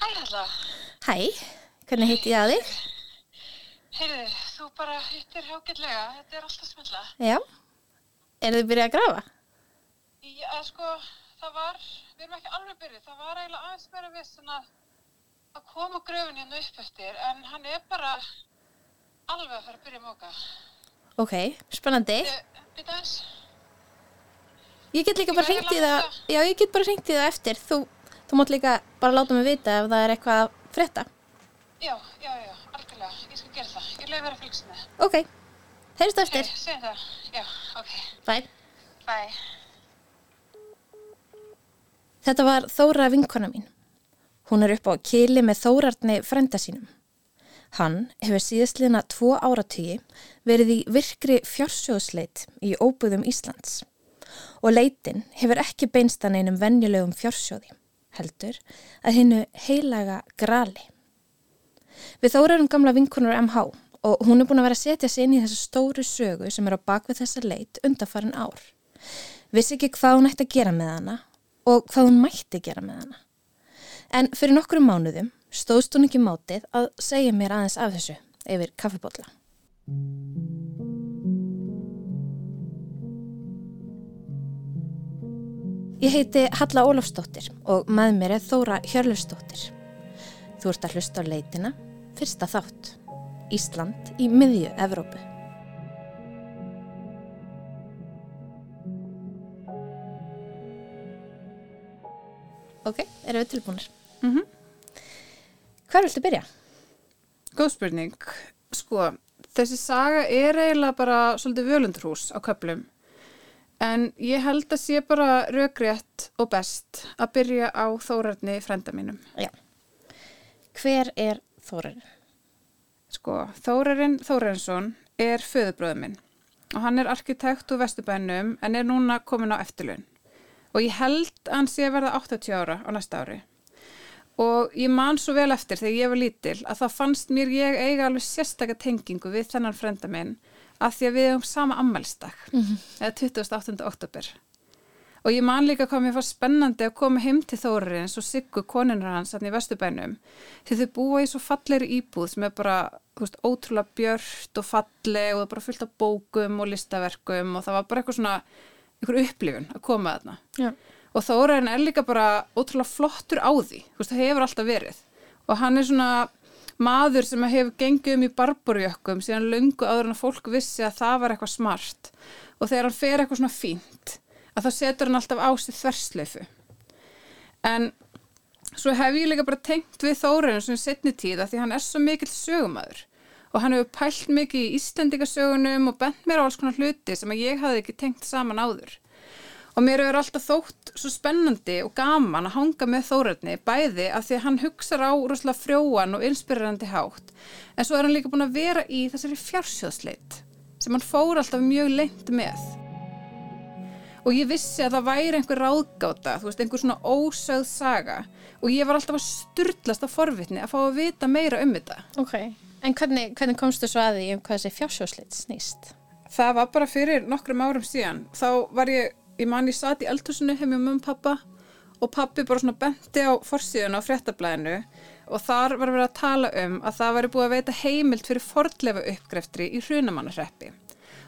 Hæ Halla, Hæ, hvernig heiti ég að þig? heyrðu, þú bara hittir hágætlega, þetta er alltaf smella. Já, eru þið byrjað að grafa? Já, sko, það var, við erum ekki alveg byrjuð, það var eiginlega aðeins meira við svona að koma gröfin hérna upp eftir, en hann er bara alveg að fara að byrja móka. Ok, spennandi. Býta eins, Ég get líka bara hringt í það, já ég get bara hringt í það eftir. Þú, þú mátt líka bara láta mig vita ef það er eitthvað að frétta. já, já, já, algjörlega, ég skal gera það, ég þér að fylgst með. Ok, heyrstu Hey, eftir. segjum það, já, ok, Bye. bye. Þetta var Þóra vinkona mín. Hún er upp á kili með Þórarni frenda sínum. Hann hefur síðastliðna tvo áratugi verið í virkri fjársjóðsleit í óbúðum Íslands og leitin hefur ekki beinst að neinum venjulegum fjársjóði, heldur að hinnu heilaga grali. Við Þóra erum gamla vinkonur MH og hún er búin að vera að setja sig inn í þessa stóru sögu sem er á bakvið þessa leit undarfarin ár. Vissi ekki hvað hún ætti að gera með hana og hvað hún mætti gera með hana. En fyrir nokkrum mánuðum stóðst hún ekki mátið að segja mér aðeins af þessu yfir kaffibotla. Ég heiti Halla Ólafsdóttir og með mér er Þóra Hjörlusdóttir. Þú ert að hlusta á leitina, fyrsta þátt, Ísland í miðju Evrópu. Ok, erum við tilbúinir? Mhm. Hvar viltu byrja? Góð spurning. Sko, þessi saga er eiginlega bara svolítið völundurhús á köplum. En ég held að sé bara rökrétt og best að byrja á þórarni frenda mínum. Já. Hver er Þórarinn? Sko, Þórarinn Þórarinsson er föðubröðu minn og hann er arkitekt úr Vesturbænum en er núna komin á eftirlaun. Og ég held að hann sé að verða 80 ára á næsta ári. Og ég man svo vel eftir þegar ég var lítil að það fannst mér ég eiga alveg sérstakka tengingu við þennan frenda minn af því að við hefum sama ammælsdag, eða 28. oktober. Og ég man líka hvað mér fannst spennandi að koma heim til Þórarins og Siggu koninur hans hann í Vesturbænum því þau búa í svo fallegri íbúð sem er bara veist, ótrúlega björt og falleg og það er bara fullt af bókum og listaverkum og það var bara eitthvað svona einhver upplifun að koma þarna. Já. Og Þórarinn er líka bara ótrúlega flottur á því, þú veist, það hefur alltaf verið. Og hann er svona maður sem hefur gengið um í barborjökkum síðan löngu áður en að fólk vissi að það var eitthvað smart. Og þegar hann fer eitthvað svona fínt, að þá setur hann alltaf á sig þversleifu. En svo hef ég líka bara tengt við Þórarinn sem setni tíða því hann er svo mikill sögumæður. Og hann hefur pælt mikið í Íslendingasögunum og bent mér á alls konar hluti sem að ég hafði ekki tengt saman áður. Og mér hefur alltaf þótt svo spennandi og gaman að hanga með Þórarni bæði af því að hann hugsar á rosalega frjóan og inspirerandi hátt. En svo er hann líka búin að vera í þessari fjársjóðsleit sem hann fór alltaf mjög lengt með. Og ég vissi að það væri einhver ráðgáta, þú veist, einhver svona ósögð saga og ég var alltaf að styrlast af forvitni að fá að vita meira um þetta. Ok. En hvernig, hvernig komstu svo að því um hvað þessi fjársjóðslit snýst? Það var bara fyrir nokkrum árum síðan. Þá var ég, ég man ég satt í eldhúsinu með mömmu og pappa og pappi bara svona benti á forsíðun á fréttablaðinu og þar var verið að tala um að það væri búið að veita heimild fyrir fordlefa uppgreftri í hrunamannarreppi.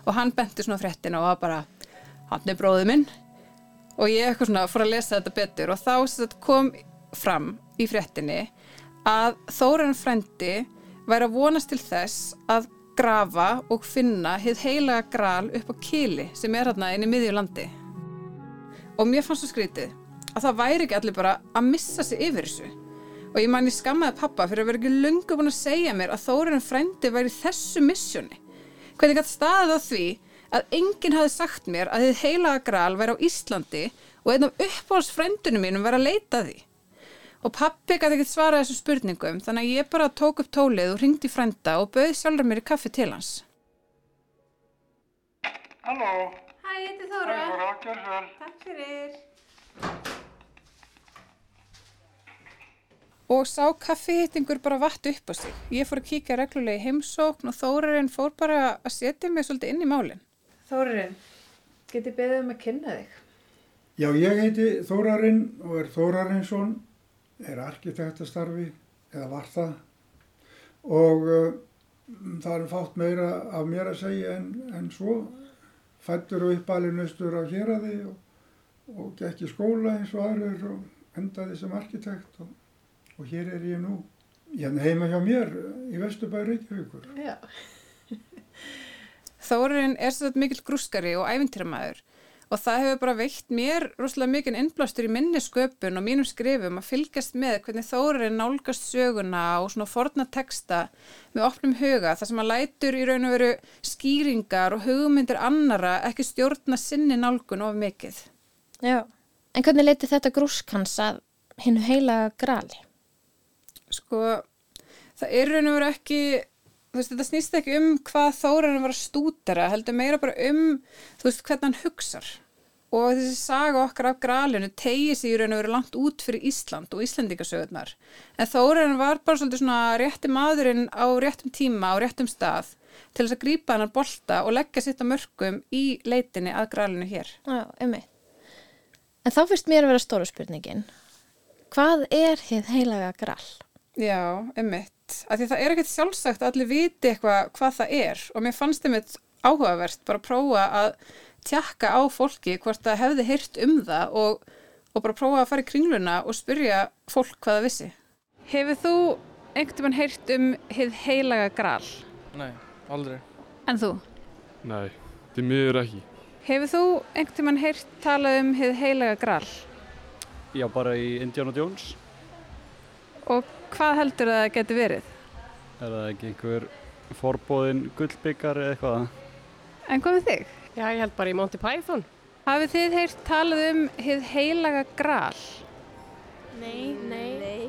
Og hann benti svona fréttina og var bara, hann er bróðið minn og ég eitthvað svona fór að lesa þetta betur og þá kom fram í fréttinni að Þóran frendi væri að vonast til þess að grafa og finna hið heilaga gral upp á kili sem er hérna inn í miðjulandi. Og mér fannst svo skrítið að það væri ekki allir bara að missa sig yfir þessu. Og ég man ég skammaði pappa fyrir að vera ekki lungu búin að segja mér að Þóran frendi væri þessu missjóni. Hvernig gætt staðið á því að enginn hafi sagt mér að þið heilaga gral væri á Íslandi og einn af uppáhaldsfrendunum mínum væri að leita því. Og pappi gæti ekkert svarað þessum spurningum þannig að ég bara tók upp tólið og ringdi frenda og bauði sjálfur mér í kaffi til hans. Halló, Hæ, ég heiti það er Þóra, gjör svo vel. Takk fyrir. Og sá kaffihittingur bara vatt upp á sig. Ég fór að kíkja reglulega í heimsókn og Þórarinn fór bara að setja mig svolítið inn í málinn. Þórarinn, geti beðið um að kynna þig? Já, ég heiti Þórarinn og er Þórarinsson er arkitektastarfi eða var það og uh, það er fátt meira af mér að segja en, en svo fættur og uppalinn austur á héræði og, og gekk í skóla eins og aðrir og endaði sem arkitekt og, og hér er ég nú hérna heima hjá mér í Vesturbæri Reykjavíkur. Já. Þórun er svo mikill grúskari og æfintýramæður og það hefur bara veikt mér rosalega mikinn innblástur í minni sköpun og mínum skrifum að fylgjast með hvernig Þórun nálgast söguna og svona forna texta með opnum huga þar sem að lætur í raun og veru skýringar og hugmyndir annara ekki stjórna sinni nálgun of mikið. Já. En hvernig leiti þetta grúsk hans að hinnu heila grali? Sko, það er raun og veru ekki veist, þetta snýst ekki um hvað Þórarinn var að stúdera, heldur meira bara um, þú veist, hvernig hann hugsar. Og þessi saga okkar af gralinu tegið sér í raun og veru langt út fyrir Ísland og Íslandingasögurnar. En Þórarinn var bara svolítið svona rétti maðurinn á réttum tíma, á réttum stað, til þess að grípa hann að bolta og leggja sitt á mörgum í leitinni að gralinu hér. Já, um En þá fyrst mér að vera stóru spurningin. Hvað er hið heilaga gral? Já, ummitt. Af því það er ekkert sjálfsagt að allir viti eitthvað hvað það er og mér fannst þeim eitt áhugavert bara að prófa að tjakka á fólki hvort það hefði heyrt um það og, og bara prófa að fara í kringluna og spyrja fólk hvað það vissi. Hefur þú einhvern veginn heyrt um hið heilaga gral? Nei, aldrei. En þú? Nei, þið miður ekki. Hefur þú einhvern veginn heyrt talað um hið heilaga gral? Já, bara í Indiana Jones. Og hvað heldur það að geti verið? Er það ekki einhver forbóðin gullbyggar eða eitthvað? En hvað með þig? Já, ég held bara í Monty Python. Hafið þið heyrt talað um hið heilaga gral? Nei, nei. nei.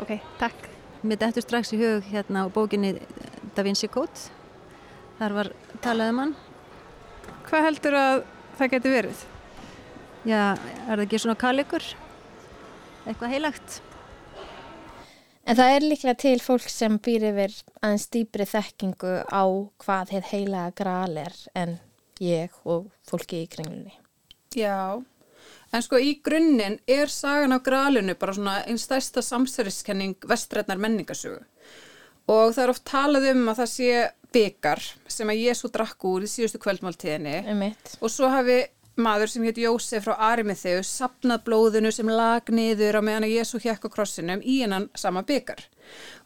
Ok, takk. Mér dættu strax í hug hérna á bókinni Da Vinci Code. Þar var talað um hann. Hvað heldur að það geti verið? Já, er það ekki svona kalikur? Eitthvað heilagt? En það er líklega til fólk sem býr yfir aðeins dýbri þekkingu á hvað heið heila gral er en ég og fólki í kringlunni. Já, en sko í grunninn er sagan á gralinu bara svona einn stærsta samsverðiskenning vestrætnar menningasögu. Og það er oft talað um að það sé byggar sem að Jésu drakk úr í síðustu kvöldmáltíðinni. Um og svo hafi maður sem hétt Jósef frá Arimetheus sapnað blóðinu sem lag niður á meðan að Jésu hjekk á krossinum í hennan sama byggar.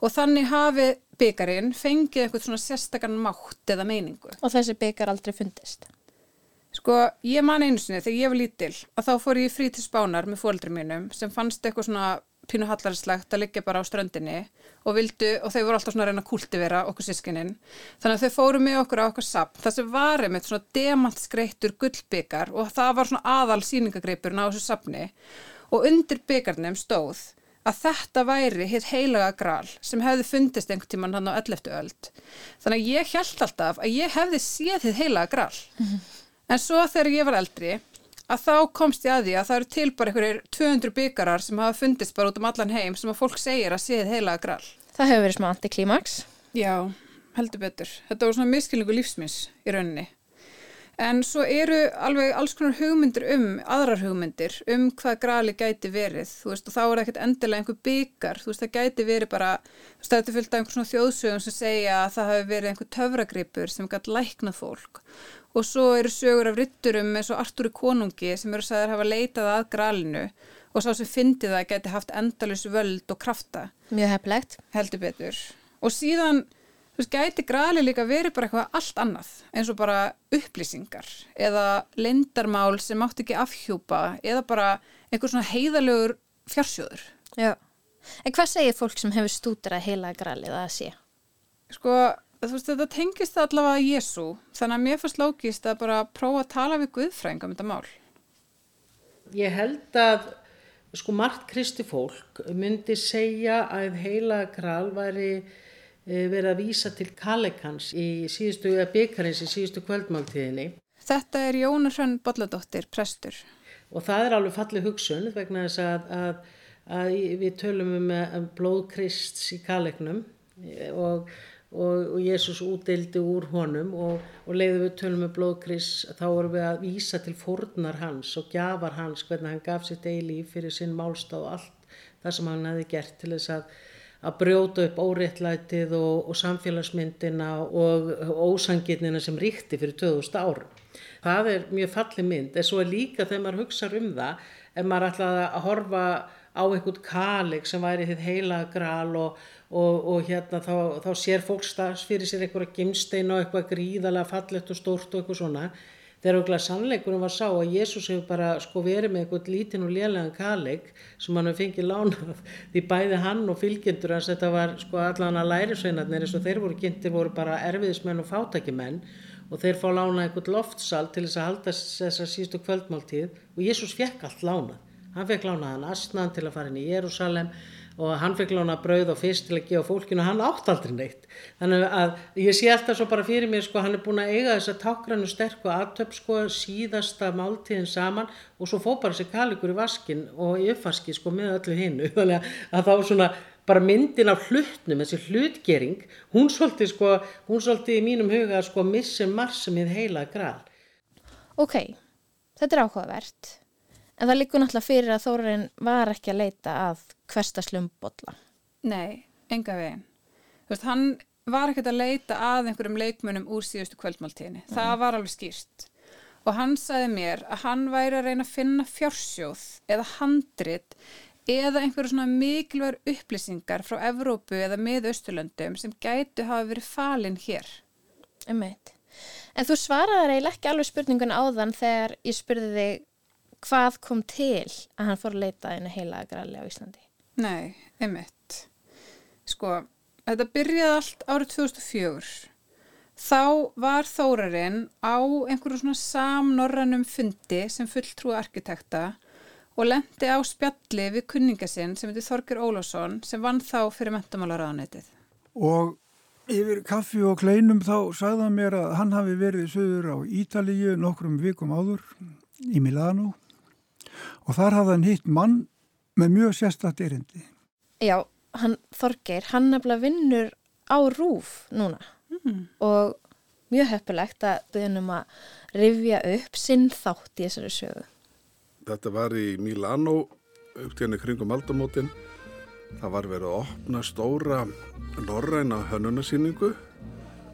Og þannig hafi byggarinn fengið eitthvað svona sérstakann mátt eða meiningu. Og þessi byggar aldrei fundist? Sko, ég man einu sinni þegar ég var lítil og þá fór ég frí til spánar með fóldri mínum sem fannst eitthvað svona pínu hallarslegt að liggja bara á ströndinni og vildu, og þau voru alltaf svona að reyna að kultivera okkur sískininn. Þannig að þau fóru með okkur á okkur sapn. Það sem var einmitt svona demantskreittur gullbyggar og það var svona aðal síningagreipurinn á þessu sapni og undir byggarnum stóð að þetta væri hitt heilaga gral sem hefði fundist einhvern tíman hann á 11. öld. Þannig að ég held alltaf að ég hefði séð hitt heilaga gral. Mm -hmm. En svo þegar ég var eldri að þá komst ég að því að það eru til bara einhverjir 200 byggarar sem hafa fundist bara út um allan heim sem að fólk segir að séð heilaga gral. Það hefur verið smá antiklímaks. Já, heldur betur. Þetta var svona miskilningu lífsmins í rauninni. En svo eru alveg alls konar hugmyndir um, aðrar hugmyndir um hvað grali gæti verið, þú veist, og þá er ekkert endilega einhver byggar, þú veist, það gæti verið bara, þú veist, þetta er fylgt af einhver svona þjóðsögum sem segja að það hafi verið einhver töfragripur sem gæti læknað fólk og svo eru sögur af rytturum eins og Artúri konungi sem eru sagðið að hafa leitað að gralinu og sá sem fyndi það gæti haft endalus völd og krafta. Mjög heflegt. Heldur betur. Og síðan, þú veist, gæti grali líka verið bara eitthvað allt annað eins og bara upplýsingar eða lindarmál sem átt ekki afhjúpa eða bara einhver svona heiðalögur fjársjóður. Já. En hvað segir fólk sem hefur stútur að heila gralið að sé? Sko, þú veist, þetta tengist allavega að Jésu, þannig að mér fannst lókist að bara prófa að tala við Guðfræðingum um þetta mál. Ég held að sko margt kristi fólk myndi segja að heila gral væri verið að vísa til Kallikans í síðustu, eða byggarins í síðustu kvöldmáltíðinni. Þetta er Jónu Hrönn Bolladóttir, prestur. Og það er alveg fallið hugsun vegna þess að, að, að við tölum um, um blóðkrist í Kalliknum og og, og Jésús útildi úr honum og, og leiðu við tölum með blóðkris þá vorum við að vísa til fórnar hans og gjafar hans hvernig hann gaf sitt eilíf fyrir sinn málstað og allt það sem hann hefði gert til þess að, að brjóta upp óréttlætið og, og samfélagsmyndina og ósangirnina sem ríkti fyrir 2000 árum. Það er mjög falli mynd, en svo er líka þegar maður hugsa um það, ef maður ætlaði að horfa á einhvern kalig sem væri þitt heila gral og, og, og hérna þá, þá sér fólk stafs fyrir sér einhverja gimstein og eitthvað gríðalega fallegt og stórt og eitthvað svona. Þegar auðvitað sannleikunum var sá að Jésús hefur bara sko verið með eitthvað lítinn og lélegan kalig sem hann hefur fengið lánað því bæði hann og fylgjendur hans þetta var sko allan að lærisveinarnir eins og þeir voru kynntir voru bara erfiðismenn og fátækimenn og þeir fá lánað eitthvað loftsal til þess að halda þessar sístu kvöldmáltíð og Jésús fekk allt lánað. Hann fekk lánaðan asnan til að fara inn í Jérúsalem og hann fekk lánað brauð og fyrst til að gefa fólkinu og hann átt aldrei neitt. Þannig að ég sé alltaf svo bara fyrir mér sko hann er búin að eiga þessa tákrannu sterku aðtöp sko síðasta máltíðin saman og svo fó bara sér kalikur í vaskin og í uppvaski sko með öllu hinnu. Þannig að þá svona bara myndin af hlutnum, þessi hlutgering, hún svolítið sko, hún svolítið í mínum huga sko missir marsum í heila gral. Ok, þetta er áhugavert. En það líkur náttúrulega fyrir að Þórarinn var ekki að leita að hverstaslum bolla. Nei, enga veginn. Þú veist, hann var ekkert að leita að einhverjum leikmunum úr síðustu kvöldmáltíðinni. Það var alveg skýrt. Og hann sagði mér að hann væri að reyna að finna fjársjóð eða handrit eða einhverju svona mikilvægur upplýsingar frá Evrópu eða með Östurlöndum sem gætu hafa verið falin hér. Um eitt. En þú svaraði eiginlega ekki alveg spurningun áðan þegar ég spurði þig hvað kom til að hann fór að leita einu heila grali á Íslandi? Nei, einmitt. Sko, þetta byrjaði allt árið 2004. Þá var Þórarinn á einhverju svona samnorranum fundi sem fulltrúi arkitekta og lendi á spjalli við kunningasinn sem heitir Þorgir Ólásson sem vann þá fyrir mentamálaráðanetið. Og yfir kaffi og kleinum þá sagði hann mér að hann hafi verið söður á Ítalíu nokkrum vikum áður í Milano og þar hafði hann hitt mann með mjög sérstatt erindi. Já, hann Þorgir, hann nefnilega vinnur á rúf núna mm. og mjög heppilegt að byrjunum að rifja upp sinn þátt í þessari sögu. Þetta var í Milano upp til henni kringum aldamótin. Það var verið að opna stóra norræna hönnunasýningu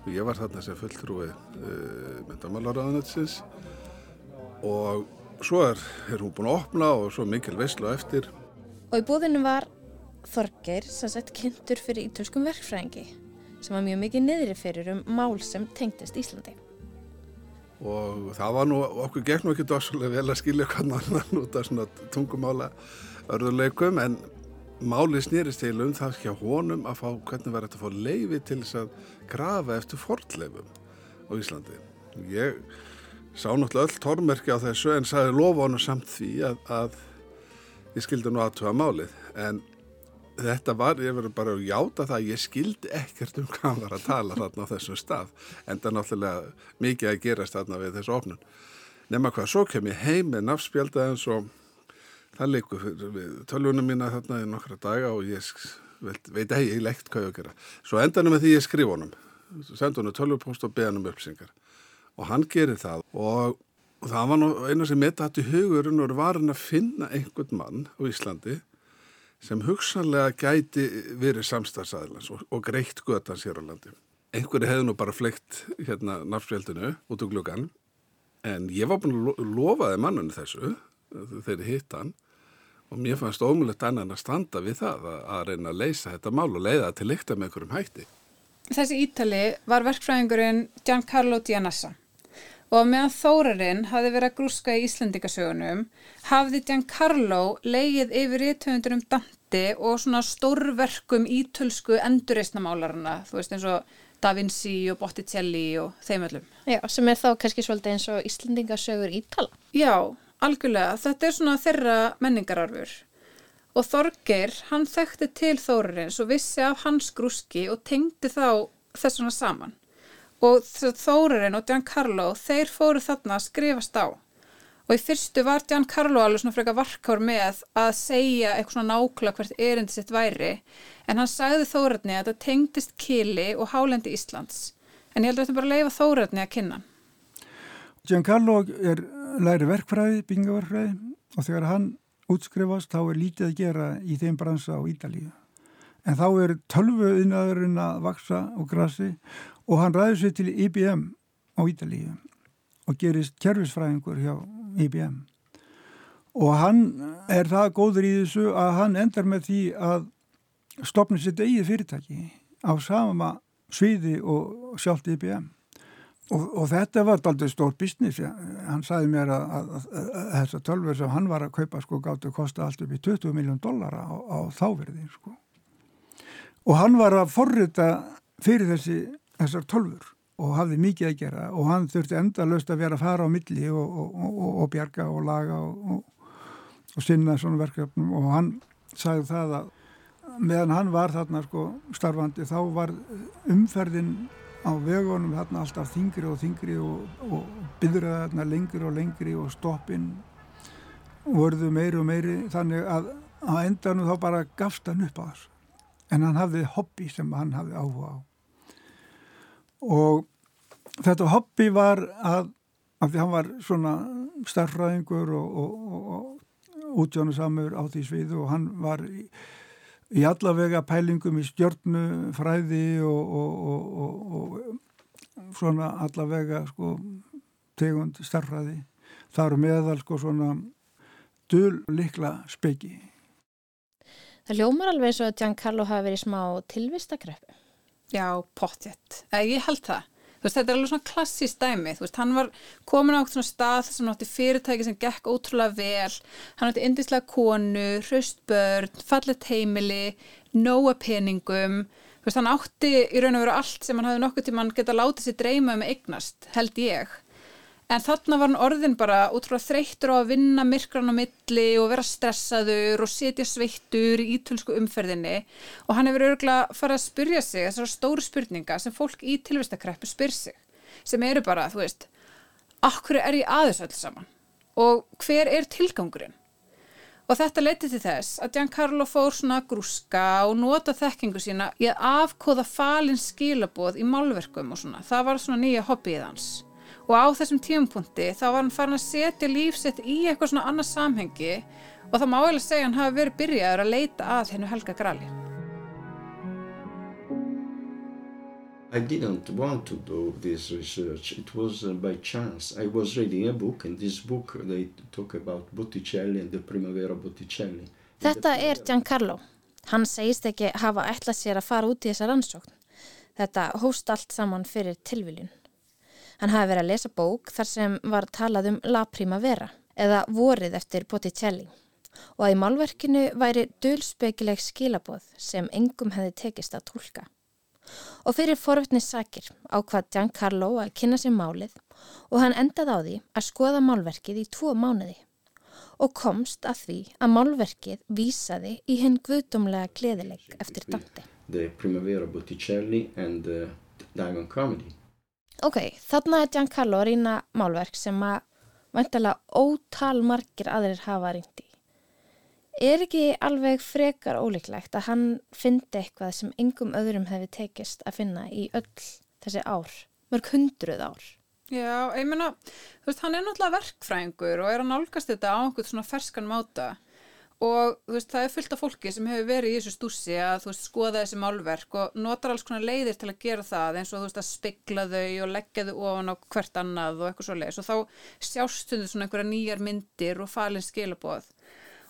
og ég var þarna sem fulltrúi uh, myndamálaráðanetsins og svo er, er hún búin að opna og svo mikil veislu eftir. Og í búðinu var Þorgeir sem sett kynntur fyrir ítölskum verkfræðingi sem var mjög mikið niðri fyrir um mál sem tengdist Íslandi. Og það var nú, okkur gekk nú ekki dossulega vel að skilja hvernig annan út af svona tungumála örðuleikum en máli snýrist til um það hjá honum að fá hvernig var þetta að fá leifi til þess að grafa eftir fortleifum á Íslandi. Ég sá náttúrulega öll tormerki á þessu en sagði lofa honum samt því að, að ég skildi nú aðtuga málið en þetta var, ég verður bara að játa það ég skildi ekkert um hvað hann var að tala þarna á þessum stað en það er náttúrulega mikið að gerast þarna við þessu ofnun nema hvað, svo kem ég heim með nafnspjöldaðins og það leikur tölvunum mína þarna í nokkra daga og ég veit, veit ekki leikt hvað ég að gera. Svo endanum með því ég skrif honum senda honum tölvupóst og beða hann um upplýsingar. Og hann gerir það og það var nú eina sem mitt hætti hugurinn og var hann að finna einhvern mann á Íslandi sem hugsanlega gæti verið samstagsæðilans og, og greitt götans hér á landi. Einhverju hefði nú bara fleikt hérna náttúrfjöldinu út úr gluggan en ég var búin að lofaði mannunni þessu þegar hitt hann og mér fannst ómulegt annan að standa við það að, að reyna að leysa þetta mál og leiða til líkta með einhverjum hætti. Þessi ítali var verkfræðingurinn Giancarlo Gianassa og meðan Þórarinn hafði verið að grúska í Íslandikasögunum hafði Giancarlo leigið yfir ítöfundur um Dante og svona stórverkum ítölsku endurreysnamálarana, þú veist eins og Da Vinci og Botticelli og þeim öllum. Já, sem er þá kannski svolítið eins og Íslandingasögur ítala. Já, algjörlega. Þetta er svona þeirra menningararfur. Og Þorger, hann þekkti til Þórarins og vissi af hans grúski og tengdi þá þessuna saman og Þórarinn og Giancarlo þeir fóru þarna að skrifast á. Og í fyrstu var Giancarlo alveg svona frekar varkár með að segja eitthvað svona nákvæmlega hvert erindi sitt væri. En hann sagði Þórarni að þetta tengdist Kili og Hálendi Íslands. En ég held að þetta bara leifa Þórarni að kynna Giancarlo er læri verkfræði, byggingaverkfræði og þegar hann útskrifast þá er lítið að gera í þeim bransa á Ídalíu. En þá er tölvuðinaðurinn að vaksa og grassi og hann ræður sér til IBM á Ídalíu og gerist kerfisfræðingur hjá IBM. Og hann er það góður í þessu að hann endar með því að stopna sitt eigið fyrirtæki á sama sviði og sjálft IBM. Og, og þetta var aldrei stór business, hann sagði mér að, að, að, að þessa tölver sem hann var að kaupa sko gáttu að kosta allt upp í 20 miljón dollara á, á þáverði sko. Og hann var að forrita fyrir þessi, þessar tölfur og hafði mikið að gera og hann þurfti enda löst að vera að fara á milli og, og, og bjarga og laga og sinna svona verkefnum. Og hann sagði það að meðan hann var þarna sko starfandi þá var umferðin á vegunum þarna alltaf þingri og þingri og, og byðraði þarna lengri og lengri og stoppin vorðu meiri og meiri þannig að á endanum þá bara gafst hann upp á þess en hann hafði hobby sem hann hafði áhuga á og þetta hobby var að, að því hann var svona starfræðingur og, og, og útjónusamur á því sviðu og hann var í í allavega pælingum í og, og, og svona allavega sko tegund starfræði. Það eru meðal sko svona dul likla speki. Það ljómar alveg eins og að Giancarlo hafi verið smá tilvistakreppu. Já, pottjett. Ég held það. Veist, þetta er alveg svona klassíst dæmi, þú veist, hann var komin á eitthvað svona stað sem nátti fyrirtæki sem gekk ótrúlega vel, hann nátti indislega konu, hraustbörn, fallet heimili, nóa peningum, þú veist, hann átti í raun og veru allt sem hann hafði nokkuð til mann geta látið sér dreyma um eignast, held ég. En þarna var hann orðin bara útrúlega þreyttur á að vinna myrkran á milli og vera stressaður og setja sveittur í ítölsku umferðinni og hann hefur örgulega farið að spyrja sig þessar stóru spurninga sem fólk í tilvistakreppu spyr sig sem eru bara, þú veist, akkur er ég aðeins öll saman og hver er tilgangurinn? Og þetta leiti til þess að Giancarlo fór svona grúska og nota þekkingu sína í að afkóða falin skilaboð í málverkum og svona. Það var svona nýja hobbyið hans og á þessum tímpunkti þá var hann farin að setja lífsett í eitthvað svona annað samhengi og það má eiginlega segja hann hafi verið byrjaður að leita að hennu Helga Grali. I didn't want to do this research. It was uh, by chance. I was reading a book and this book they talk about Botticelli and the Primavera Botticelli. Þetta er Giancarlo. Hann segist ekki hafa ætlað sér að fara út í þessa rannsókn. Þetta hóst allt saman fyrir tilviljun. Hann hafi verið að lesa bók þar sem var talað um La Primavera eða vorið eftir Botticelli og að í málverkinu væri dölspekileg skilaboð sem engum hefði tekist að tólka. Og fyrir forvittni sakir ákvað Giancarlo að kynna sér málið og hann endaði á því að skoða málverkið í tvo mánuði og komst að því að málverkið vísaði í henn guðdómlega gleðileg eftir Dante. The Primavera Botticelli and the Diamond Comedy. Ok, þarna er Giancarlo að rýna málverk sem að vantalega ótal margir aðrir hafa rýndi. Er ekki alveg frekar ólíklegt að hann fyndi eitthvað sem engum öðrum hefði tekist að finna í öll þessi ár, mörg hundruð ár? Já, ég meina, þú veist, hann er náttúrulega verkfræðingur og er að nálgast þetta á einhvern svona ferskan máta og veist, það er fullt af fólki sem hefur verið í þessu stússi að veist, skoða þessi málverk og notar alls konar leiðir til að gera það eins og veist, að spegla þau og leggja þau ofan á hvert annað og eitthvað svo leiðis og þá sjástuðu svona einhverja nýjar myndir og falin skilaboð.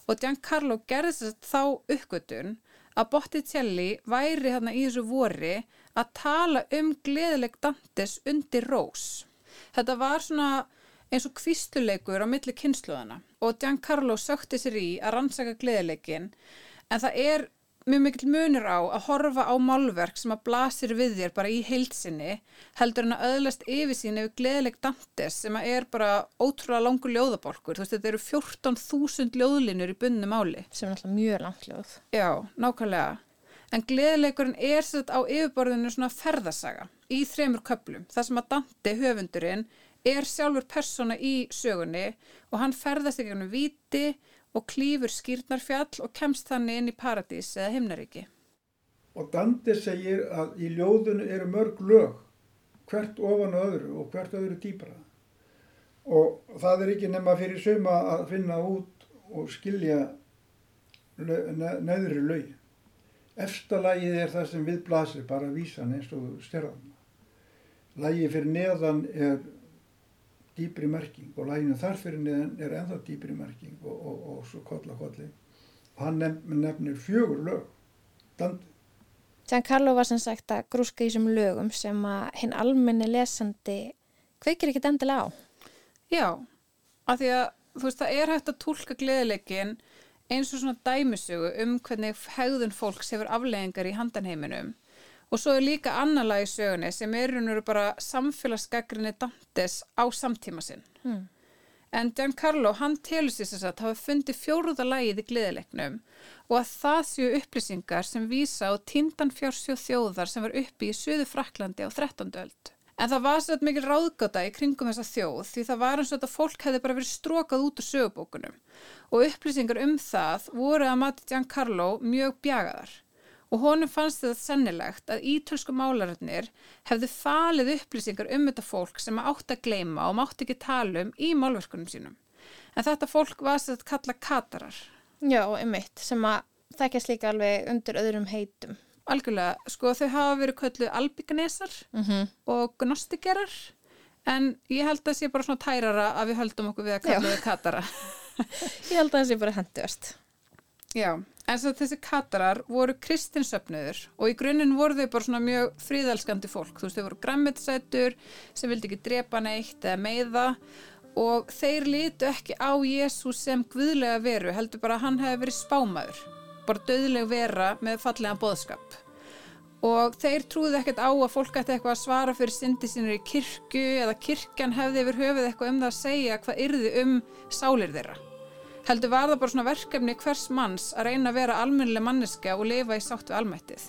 Og Giancarlo gerði þess að þá uppgötun að Botticelli væri þarna í þessu vori að tala um gleðileg Dantes undir rós. Þetta var svona eins og kvísluleikur á milli kynsluðana og Giancarlo sökti sér í að rannsaka gleðilegin en það er mjög mikill munur á að horfa á málverk sem að blasir við þér bara í heilsinni heldur en að öðlast yfir sín yfir gleðileg Dantes sem að er bara ótrúlega langur ljóðabolkur. Þú veist þetta eru 14.000 ljóðlinur í bunnu máli. Sem er alltaf mjög langt ljóð. Já, nákvæmlega. En gleðilegurinn er sett á yfirborðinu svona ferðasaga í þremur köplum. Það sem að Dante, höfundurinn, er sjálfur persóna í sögunni og hann ferðast ekki um viti og klýfur skýrnarfjall og kemst þannig inn í paradís eða himnaríki. Og Dante segir að í ljóðunu eru mörg lög, hvert ofan öðru og hvert öðru dýbra. Og það er ekki nema fyrir suma að finna út og skilja lög, ne, neðri lögin. Efsta lagið er það sem við blasir, bara vísan eins og stjörðan. Lagið fyrir neðan er dýpri merking og laginu þar fyrir neðan er ennþá dýpri merking og, og, og svo kolla kolli. Hann nefn, nefnir fjögur lög, dandi. Giancarlo var sem sagt að grúska í þessum lögum sem að hinn almenni lesandi kveikir ekkit endilega á. Já, af því að þú veist það er hægt að tólka gleðileikin eins og svona dæmisögu um hvernig hegðun fólks hefur afleggingar í handanheiminum og svo er líka annar lag í sögunni sem er raun og veru bara samfélagsgagrinni Dantes á samtíma sinn. Hmm. En Giancarlo, hann telur sér þess að hafa fundið fjóruða lagið í gleðileiknum og að það séu upplýsingar sem vísa á tindan fjársjóð þjóðar sem var uppi í Suðu Fraklandi á 13. öld. En það var svolítið mikil ráðgáta í kringum þessa þjóð því það var eins og þetta fólk hefði bara verið strókað út úr sögubókunum og upplýsingar um það voru að mati Giancarlo mjög bjagaðar og honum fannst þetta sennilegt að ítölsku málararnir hefði falið upplýsingar um þetta fólk sem átt að gleima og mátt ekki tala um í málverkunum sínum. En þetta fólk var sér að kalla katarar. Já, einmitt, sem að þekkjast líka alveg undir öðrum heitum. Algjörlega, sko þau hafa verið kölluð albygganesar Mm -hmm. og gnostikerar en ég held að það sé bara svona tærara að við höldum okkur við að kalla þau katara. Ég held að það sé bara hendust. Já, en svo þessi katarar voru kristinsöfnuður og í grunninn voru þau bara svona mjög fríðelskandi fólk. Þú veist, þau voru græmmetsætur sem vildi ekki drepa neitt eða meiða og þeir litu ekki á Jésús sem guðlega veru, heldur bara að hann hefði verið spámaður, bara döðleg vera með fallega boðskap. Og þeir trúðu ekkert á að fólk ætti eitthvað að svara fyrir syndi sínur í kirkju eða kirkjan hefði yfir höfuð eitthvað um það að segja hvað yrði um sálir þeirra. Heldur var það bara svona verkefni hvers manns að reyna að vera almennileg manneska og lifa í sátt við almættið.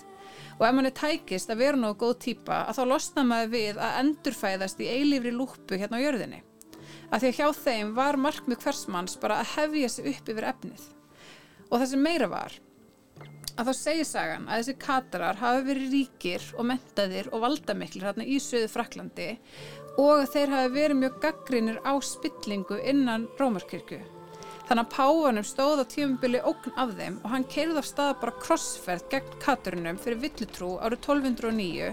Og ef manni tækist að vera nógu góð típa að þá losna maður við að endurfæðast í eilífri lúpu hérna á jörðinni. Af því að hjá þeim var markmið hvers manns bara að hefja sig upp yfir efnið. Og það sem meira var, að þá segir sagan að þessi katarar hafi verið ríkir og mentaðir og valdamiklir hérna í söðu Fraklandi og þeir hafi verið mjög gaggrinir á spillingu innan Rómarkirkju. Þannig að Páfanum stóð á tímubili ógn af þeim og hann keirði af stað bara krossferð gegn katurinnum fyrir villutrú árið 1209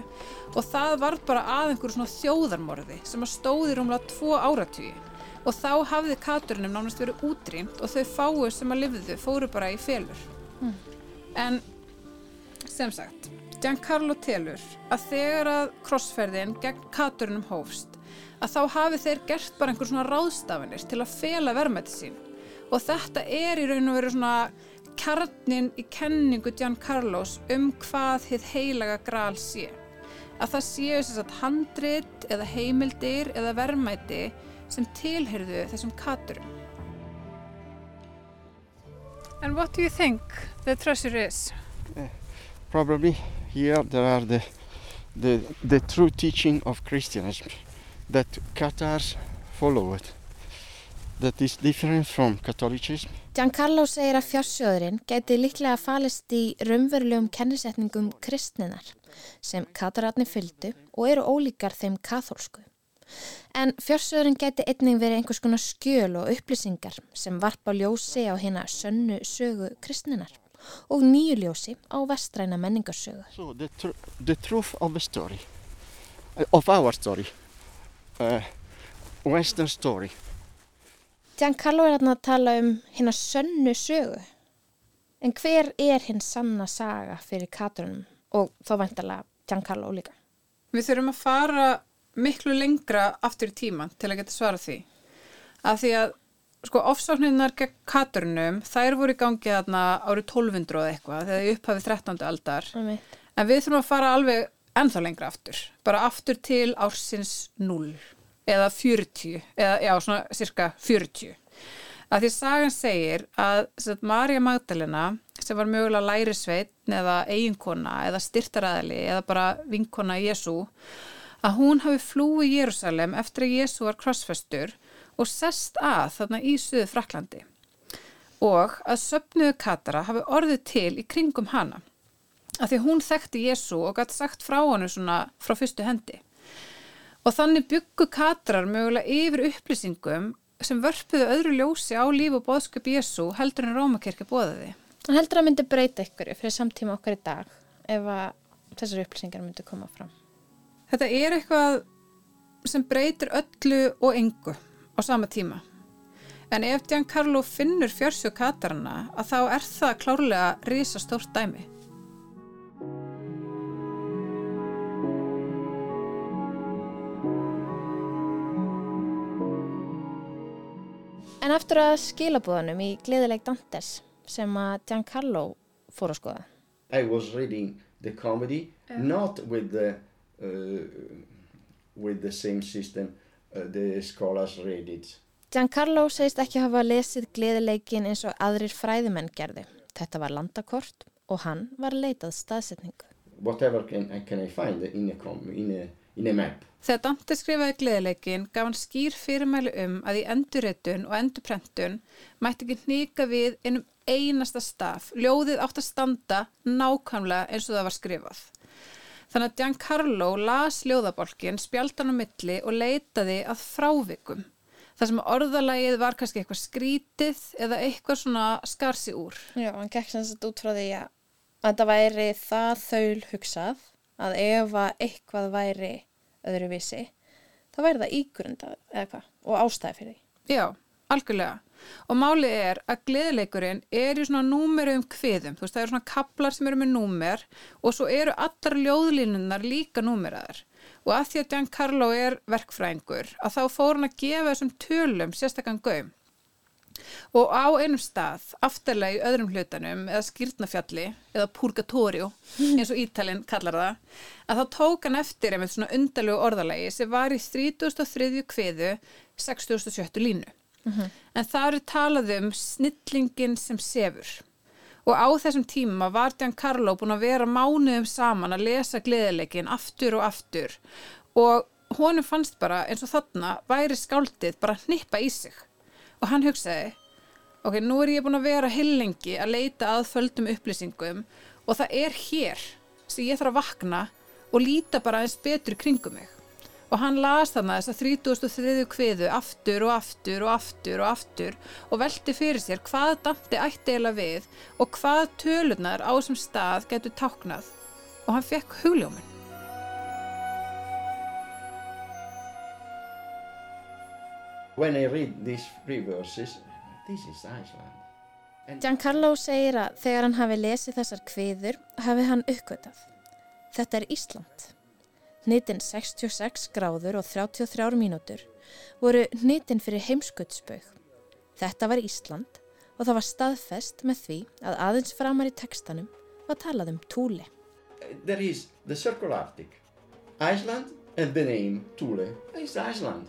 og það var bara að einhverju svona þjóðarmorði sem að stóði rúmlega tvo áratvíi og þá hafði katurinnum nánast verið útrýmt og þau fáu sem að lifðu fóru bara í felur. Mm. En sem sagt, Giancarlo telur að þegar að krossferðin gegn katurinnum hófst að þá hafi þeir gert bara einhver svona ráðstafanir til að fela verðmætti sín og þetta er í raun og veru svona kjarnin í kenningu Giancarlos um hvað þið heilaga gral sé. Að það séu þess að handrit eða heimildir eða verðmæti sem tilhyrðu þessum katurum. And what do you think the treasure is? Probably here there are the, the, the true teaching of Christianism that Qatars follow it. That is different from Catholicism. Giancarlo segir að fjársjóðurinn gæti líklega falist í raunverulegum kennisetningum kristninar sem kataratni fylgdu og eru ólíkar þeim katholsku. En fjársjóðurinn gæti einnig verið einhvers konar skjöl og upplýsingar sem varpa ljósi á hérna sönnu sögu kristninar og nýju ljósi á vestræna menningarsögu. So the, tr the truth of the story, of our story, uh, western story. Giancarlo er að tala um hérna sönnu sögu. En hver er hinn sanna saga fyrir katurunum og þá vantarlega Giancarlo líka? Við þurfum að fara miklu lengra aftur í tíman til að geta svara því. Af því að sko ofsóknirnar gegn katurunum, þær voru í gangi þarna árið 1200 og eitthvað, þegar ég upphafið 13. aldar. Mm. En við þurfum að fara alveg ennþá lengra aftur. Bara aftur til ársins 0 eða 40, eða já, svona cirka 40. Að því sagan segir að Marja Magdalena sem var mögulega lærisveitn eða eiginkona eða styrtaræðali eða bara vinkona Jésu að hún hafi flúið Jérúsalem eftir að Jésu var krossfestur og sest að þarna í Suðu Fraklandi og að söpnuðu Katara hafi orðið til í kringum hana. Að því hún þekkti Jésu og gæti sagt frá hann svona frá fyrstu hendi og þannig byggu Katarar mögulega yfir upplýsingum sem vörpuðu öðru ljósi á líf og bóðsköp Jésu heldur en Rómakirkja bóðaði. Hann heldur að myndi breyta ykkur fyrir samtíma okkar í dag ef að þessar upplýsingar myndi koma fram. Þetta er eitthvað sem breytir öllu og engu á sama tíma. En ef Giancarlo finnur fjörsjó katarana að þá er það klárlega risa stórt dæmi. En aftur að skilabúðanum í gleðileg Dantes sem að Giancarlo fór að skoða. I was reading the comedy not with the uh, with the same system uh, the scholars read it. Giancarlo segist ekki hafa lesið gleðilegin eins og aðrir fræðimenn gerði. Þetta var landakort og hann var leitað staðsetningu. Whatever can, can I find in a, com in a, in a map. Þegar Dante skrifaði gleðileikin gaf hann skýr fyrirmæli um að í endurritun og endurprentun mætti ekki hnika við einum einasta staf. Ljóðið átt að standa nákvæmlega eins og það var skrifað. Þannig að Giancarlo las ljóðabolkin, spjaldan á milli og leitaði að frávikum. Það sem orðalagið var kannski eitthvað skrítið eða eitthvað svona skarsi úr. Já, hann gekk sem sagt út frá því að þetta væri það þaul hugsað að ef að eitthvað væri öðruvísi, þá væri það ígrundað eða hvað og ástæði fyrir því. Já, algjörlega. Og málið er að gleðileikurinn er í svona númeru um kviðum. Þú veist, það eru svona kaplar sem eru með númer og svo eru allar ljóðlínunnar líka númeraðar. Og að því að Giancarlo er verkfræðingur, að þá fór hann að gefa þessum tölum sérstakann gaum. Og á einum stað, aftarlega í öðrum hlutanum, eða skýrtnafjalli, eða purgatorio, eins og Ítalinn kallar það, að þá tók hann eftir einmitt svona undalegu orðalagi sem var í 33. kviðu 67. línu. Mm -hmm. En það eru talað um snillingin sem sefur. Og á þessum tíma var Giancarlo búin að vera mánuðum saman að lesa gleðileikin aftur og aftur og honum fannst bara eins og þarna væri skáldið bara að hnippa í sig og hann hugsaði ok, nú er ég búin að vera hillengi að leita að földum upplýsingum og það er hér sem ég þarf að vakna og líta bara eins betur kringum mig og hann las þarna þess að 33. kviðu aftur og aftur og aftur og aftur og velti fyrir sér hvað Dante ætti eiginlega við og hvað tölunar á þessum stað getur táknað og hann fekk hugljóminn. When I read these three verses, this is Iceland. And Giancarlo segir að þegar hann hafi lesið þessar kviður hafi hann uppgötað. Þetta er Ísland. Nýtin 66 gráður og 33 mínútur voru nýtin fyrir heimskuttsbaug. Þetta var Ísland og það var staðfest með því að aðeins framar í tekstanum var talað um túli. there is the circle Arctic, Iceland, and the name Thule is Iceland.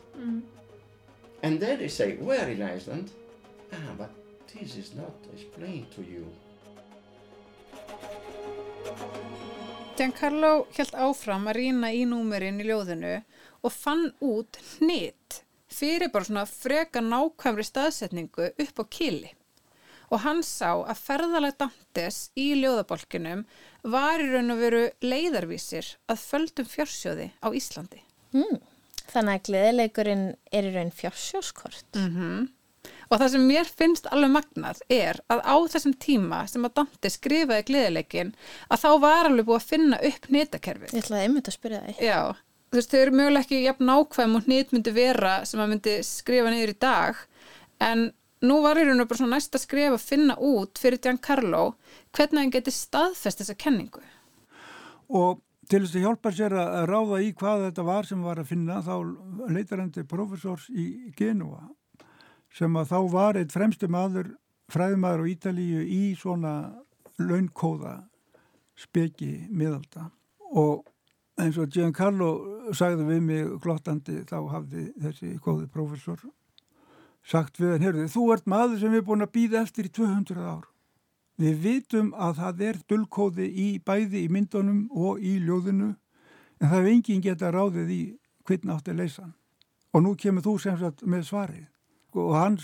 And then they say, where in Iceland? Ah, but this is not explained to you. Giancarlo held áfram að rýna í númerinn í ljóðinu og fann út hnit fyrir bara svona freka nákvæmri staðsetningu upp á kili. Og hann sá að ferðalag Dantes í ljóðabolkinum var í raun og veru leiðarvísir að földum fjársjóði á Íslandi. Mm. Þannig að gleðileikurinn er í raun fjársjóskort. Mm Og það sem mér finnst alveg magnað er að á þessum tíma sem að Dante skrifaði gleðileikin að þá var alveg búið að finna upp netakerfi. Ég ætlaði einmitt að spyrja það. Já, þú veist, þau eru mögulega ekki jafn nákvæm og hnit myndi vera sem að myndi skrifa niður í dag en nú var í raun og bara svona næsta skrif að finna út fyrir Giancarlo hvernig hann geti staðfest þessa kenningu. Og til þess að hjálpa sér að ráða í hvað þetta var sem var að finna þá leitar hann til professors í Genua sem að þá var eitt fremstu maður, fræðumadur á Ítalíu í svona launkóða speki miðalda og eins og Giancarlo sagði við mig glottandi þá hafði þessi góði professor sagt við hann, heyrðu, þú ert maður sem við erum búin að býða eftir í 200 ár. Við vitum að það er dullkóði í bæði í myndunum og í ljóðinu en það er enginn geta ráðið í hvernig átti að leysa hann. Og nú kemur þú sem sagt með svarið. Og hann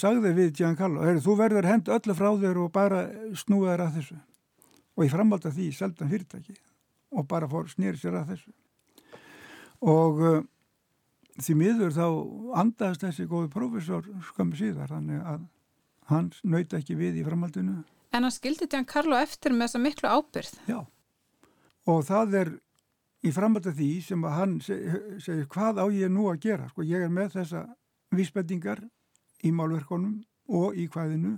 sagði við Giancarlo, þú verður hend öllu frá þér og bara snúða þér að þessu. Og ég framaldi því seldan fyrirtæki og bara fór snýri sér að þessu. Og uh, því miður þá andaðist þessi góði prófessor skömmu síðar þannig að hann nöyta ekki við í framhaldinu. En hann skildi Giancarlo eftir með þessa miklu ábyrð. Já, og það er í framhaldi því sem að hann segir hvað á ég nú að gera. Sko ég er með þessa vísbendingar í málverkonum og í hvaðinu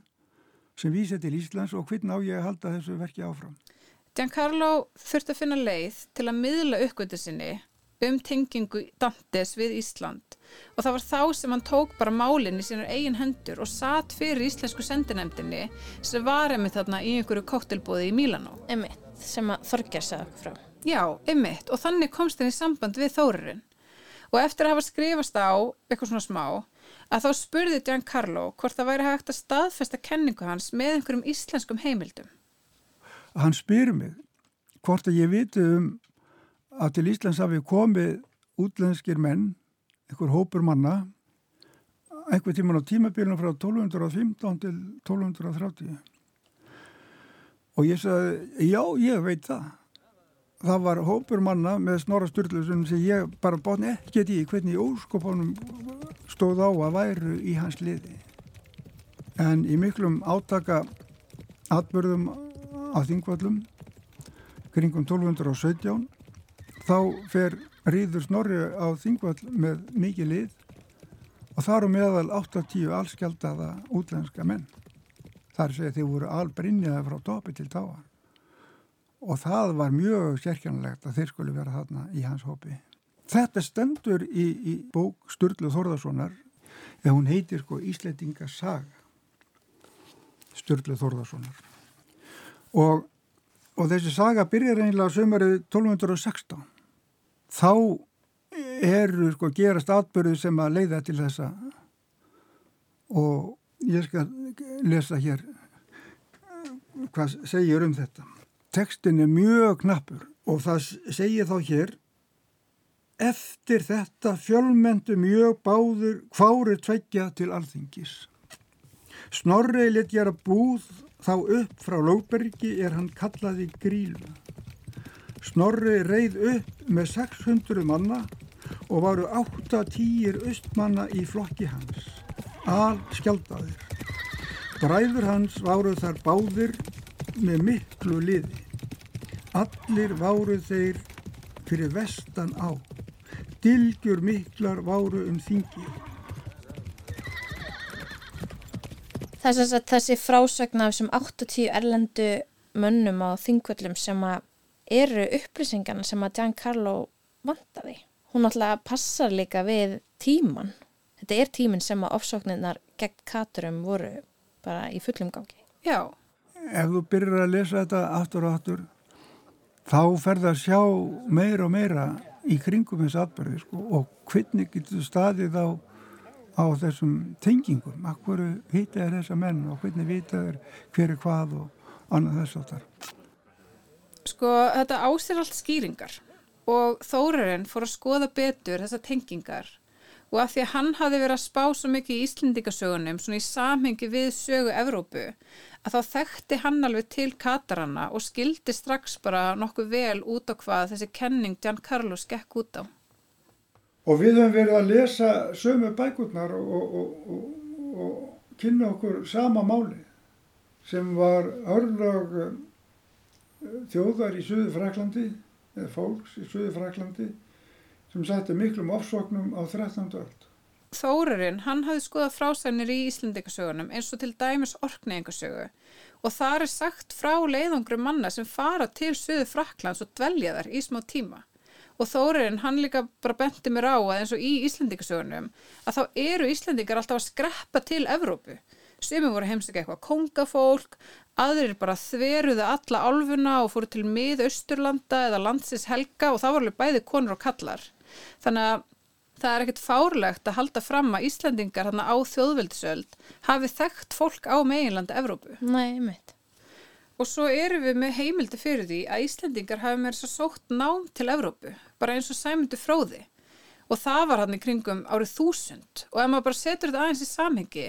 sem vísa til Íslands og hvernig á ég að halda þessu verki áfram. Giancarlo þurfti að finna leið til að miðla uppgötu sinni um tengingu Dantes við Ísland og það var þá sem hann tók bara málinn í sínar eigin hendur og satt fyrir íslensku sendinemdini sem var einmitt þarna í einhverju kóttelbóði í Mílanó. Einmitt, sem að Þorger sagði okkur frá. Já, einmitt og þannig komst henni í samband við Þórurinn og eftir að hafa skrifast á eitthvað svona smá að þá spurði Giancarlo hvort það væri hægt að staðfesta kenningu hans með einhverjum íslenskum heimildum. Hann spyr mig hvort að ég viti um að til Íslands hafi komið útlenskir menn, einhver hópur manna, einhver tíman á tímabilinu frá 1215 til 1230. Og ég sagði, já, ég veit það. Það var hópur manna með snorra styrlusum sem ég bara bóðni ekkert í hvernig óskopunum stóð á að væru í hans liði. En í miklum átaka atbyrðum á þingvallum kringum 1217 þá fer Ríður Snorri á Þingvall með mikið lið og þar á meðal 8-10 allskjaldaða útlenska menn. Þar segja þeir voru albrinniða frá topi til táar og það var mjög sérkjánlegt að þeir skulle vera þarna í hans hópi. Þetta stendur í, í bók Sturlu Þorðarssonar eða hún heitir sko Ísleitinga saga Sturlu Þorðarssonar og, og þessi saga byrjar einlega sömarið 1216 þá eru sko gerast atbyrðu sem að leiða til þessa og ég skal lesa hér hvað segir um þetta. Tekstin er mjög knappur og það segir þá hér eftir þetta fjölmendu mjög báður hvárið tveggja til alþingis. Snorrið lit gera búð þá upp frá Lóbergi er hann kallaði grílu. Snorri reið upp með 600 manna og varu 8-10 austmanna í flokki hans, al skjaldadir. Bræður hans varu þar báðir með miklu liði. Allir varu þeir fyrir vestan á. Dilgjur miklar varu um þingi. Þess að þessi frásögna af þessum 8-10 erlendu mönnum á þingvöllum sem að eru upplýsingarna sem að Giancarlo vantaði. Hún alltaf passar líka við tíman. Þetta er tímin sem að ofsóknirnar gegn katurum voru bara í fullum gangi. Já. Ef þú byrjar að lesa þetta aftur og aftur, þá ferða að sjá meira og meira í kringum þessu atbyrði sko, og hvernig getur staðið á, á þessum tengingum. Akkur hýta er þessa menn og hvernig vita er hver er hvað og annað þess að þar. Sko þetta ásir allt skýringar og Þórarinn fór að skoða betur þessar tengingar og af því að hann hafi verið að spá svo mikið í Íslendingasögunum svona í samhengi við sögu Evrópu að þá þekkti hann alveg til Katarana og skildi strax bara nokkuð vel út á hvað þessi kenning Giancarlo skekk út á. Og við höfum verið að lesa sömu bækurnar og, og, og, og kynna okkur sama máli sem var örlög þjóðar í Suðu Fraklandi eða fólks í Suðu Fraklandi sem sætti miklum ofsóknum á 13. öld. Þórarinn, hann hafði skoðað frásænir í Íslandingasögunum eins og til dæmis orkneiðingasögu og þar er sagt frá leiðangrum manna sem fara til Suðu Fraklands og dvelja þar í smá tíma. Og Þórarinn, hann líka bara benti mér á að eins og í Íslandingasögunum að þá eru Íslandingar alltaf að skreppa til Evrópu. Sumum voru heimsækja eitthvað kongafólk, aðrir bara þveruðu alla álfuna og fóru til miðausturlanda eða landsins helga og það voru bæði konur og kallar. Þannig að það er ekkert fárlegt að halda fram að Íslandingar á þjóðveldisöld hafi þekkt fólk á meginlanda Evrópu. Nei, mitt. Og svo erum við með heimildi fyrir því að Íslandingar hafi með þess að sótt nám til Evrópu, bara eins og sæmundu fróði. Og það var hann í kringum árið þúsund og ef maður bara setur þetta aðeins í samhengi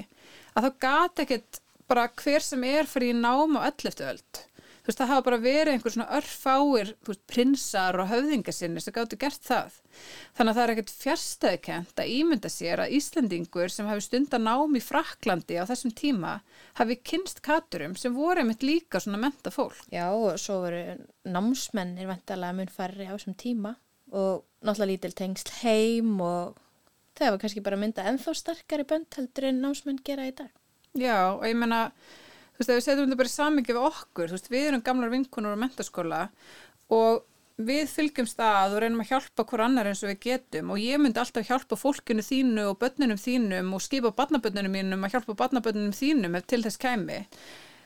að þá gati ekkert bara hver sem er fyrir í nám á 11. öld. Þú veist, það hafa bara verið einhver svona örfáir, þú veist, prinsar og höfðingasinni sem gáttu gert það. Þannig að það er ekkert fjärstæðkent að ímynda sér að Íslandingur sem hafi stundan nám í Fraklandi á þessum tíma hafi kynst katurum sem voru einmitt líka svona menta fólk. Já, og svo voru námsmennir vantalega mun færri á þessum tíma og náttúrulega lítil tengsl heim og það var kannski bara að mynda ennþá starkari bönd heldur en námsmenn gera í dag. Já, og ég menna, þú veist, ef við setjum þetta bara í samingi við okkur, þú veist, við erum gamlar vinkunur á mentaskóla og við fylgjumst að og reynum að hjálpa hver annar eins og við getum og ég myndi alltaf hjálpa fólkinu þínu og börnunum þínum og skipa barnabörnunum mínum að hjálpa barnabörnunum þínum ef til þess kæmi.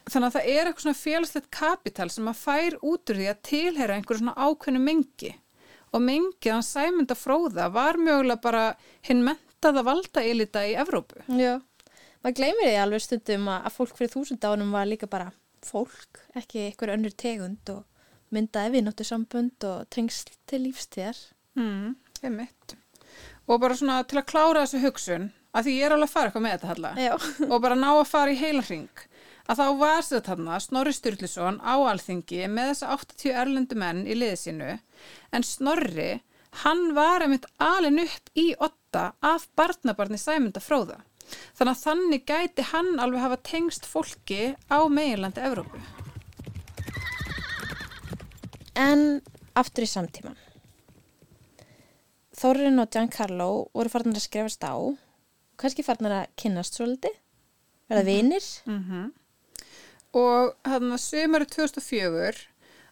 Þannig að það er eitthvað svona félagslegt kapital sem að fær út úr því að tilhera einhverju svona ákveðnu mengi og mengið hans sæmynda fróða var mögulega bara hinn mentaða valda elita í Evrópu. Já, maður gleymir því alveg stundum að, fólk fyrir þúsund ánum var líka bara fólk, ekki einhver önnur tegund og myndaði viðnóttu sambund og tengsl til lífstíðar. Mm, ég mitt. Og bara svona til að klára þessu hugsun, að því ég er alveg að fara eitthvað með þetta halla, og bara ná að fara í heila hring, að þá var þetta þarna Snorri Sturluson á alþingi með þessa 80 erlendu menn í liði sínu, en Snorri, hann var einmitt alin upp í otta af barnabarni Sæmunda Fróða. Þannig að þannig gæti hann alveg hafa tengst fólki á meginlandi Evrópu. En aftur í samtíman. Þórin og Giancarlo voru farnar að skrifast á, kannski farnar að kynnast svolítið, verða vinir. Mm -hmm. Og þannig að sömur 2004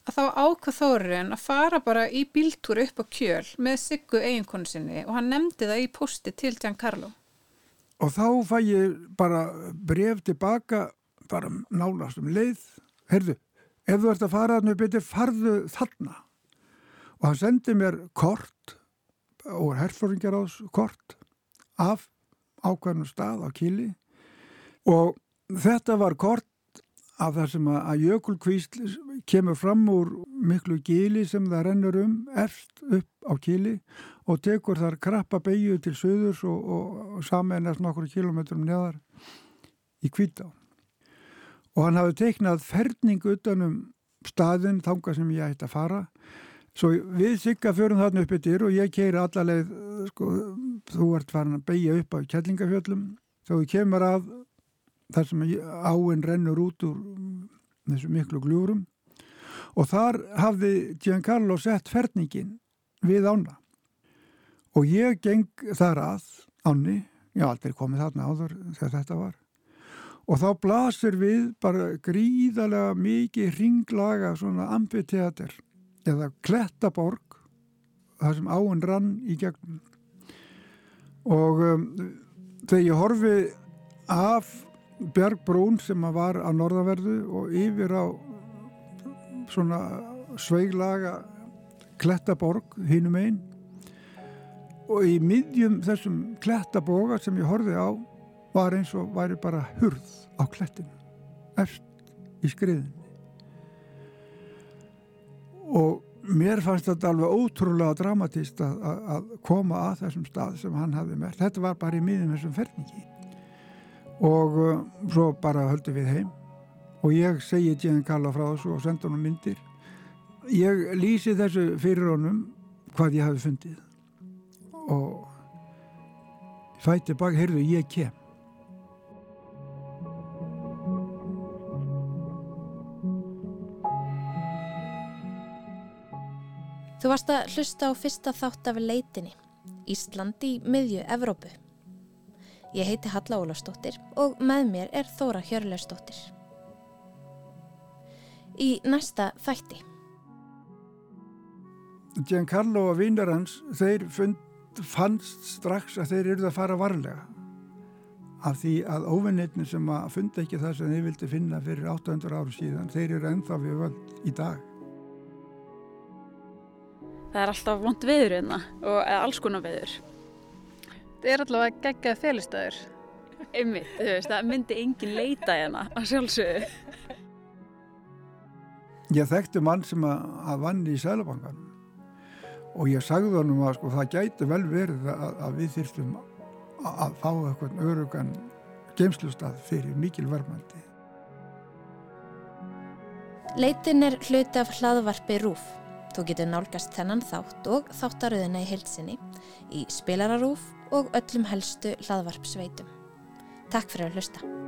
að þá ákvað Þórin að fara bara í bíltúr upp á kjöl með Siggu eiginkonu sinni og hann nefndi það í posti til Giancarlo. Og þá fæ ég bara bref tilbaka, bara nálast um leið. Herðu, ef þú ert að fara upp eitthvað, farðu þarna. Og hann sendi mér kort, og herfóringjar ás kort, af ákveðnum stað á Kili. Og þetta var kort af það sem að, jökulkvísl kemur fram úr miklu gili sem það rennur um erst upp á Kili og tekur þar krappa beigju til söðurs og, og, samennast nokkur kilometrum neðar í Kvítá. Og hann hafði teiknað ferning utanum staðin þanga sem ég ætti að fara. Svo við sigga fjörum þarna upp yfir og ég keiri allarleið, sko, þú ert farin að beigja upp á Kjellingafjöllum. Þá kemur að þar sem áinn rennur út úr þessu miklu gljúrum og þar hafði Giancarlo sett ferningin við ána. Og ég geng þar að áni, ég haf aldrei komið þarna áður þegar þetta var. Og þá blasir við bara gríðarlega mikið ringlaga svona amfiteater eða klettaborg þar sem áinn rann í gegnum. Og um, þegar ég horfi af Björgbrún sem var á norðanverðu og yfir á svona sveiglaga klettaborg hinum einn og í miðjum þessum klettaboga sem ég horfið á var eins og væri bara hurð á klettinu eftir í skriðinni og mér fannst þetta alveg ótrúlega dramatist að, að, að koma að þessum stað sem hann hafði með þetta var bara í miðjum þessum ferningi og uh, svo bara höldum við heim. Og ég segi Jane Kalla frá þessu og senda honum myndir. Ég lýsi þessu fyrir honum hvað ég hafi fundið. Og fætti bak, heyrðu ég kem. Þú varst að hlusta á fyrsta þátt af leitinni, Ísland í miðju Evrópu. Ég heiti Halla Ólafsdóttir og með mér er Þóra Hjörlersdóttir. Í næsta þætti. Giancarlo og vinnur hans, þeir fund, fannst strax að þeir eruð að fara varlega af því að óvinnitni sem að funda ekki það sem þeir vildi finna fyrir 800 áru síðan, þeir eru ennþá við völd í dag. Það er alltaf vond veður hérna og eða alls konar veður. Það er allavega geggjað félistæður. Einmitt, þú veist, það myndi engin leita hérna að sjálfsögðu. Ég þekkti mann sem að, að vann í Sælabankan og ég sagði honum að sko, það gæti vel verið að, að við þyrstum að, að fá eitthvað örugan geimslustad fyrir mikil verðmandi. Leitin er hluti af hlaðvarpi RÚF. Þú getur nálgast þennan þátt og þáttaröðina í heilsinni í spilararúf og öllum helstu hlaðvarpsveitum. Takk fyrir að hlusta.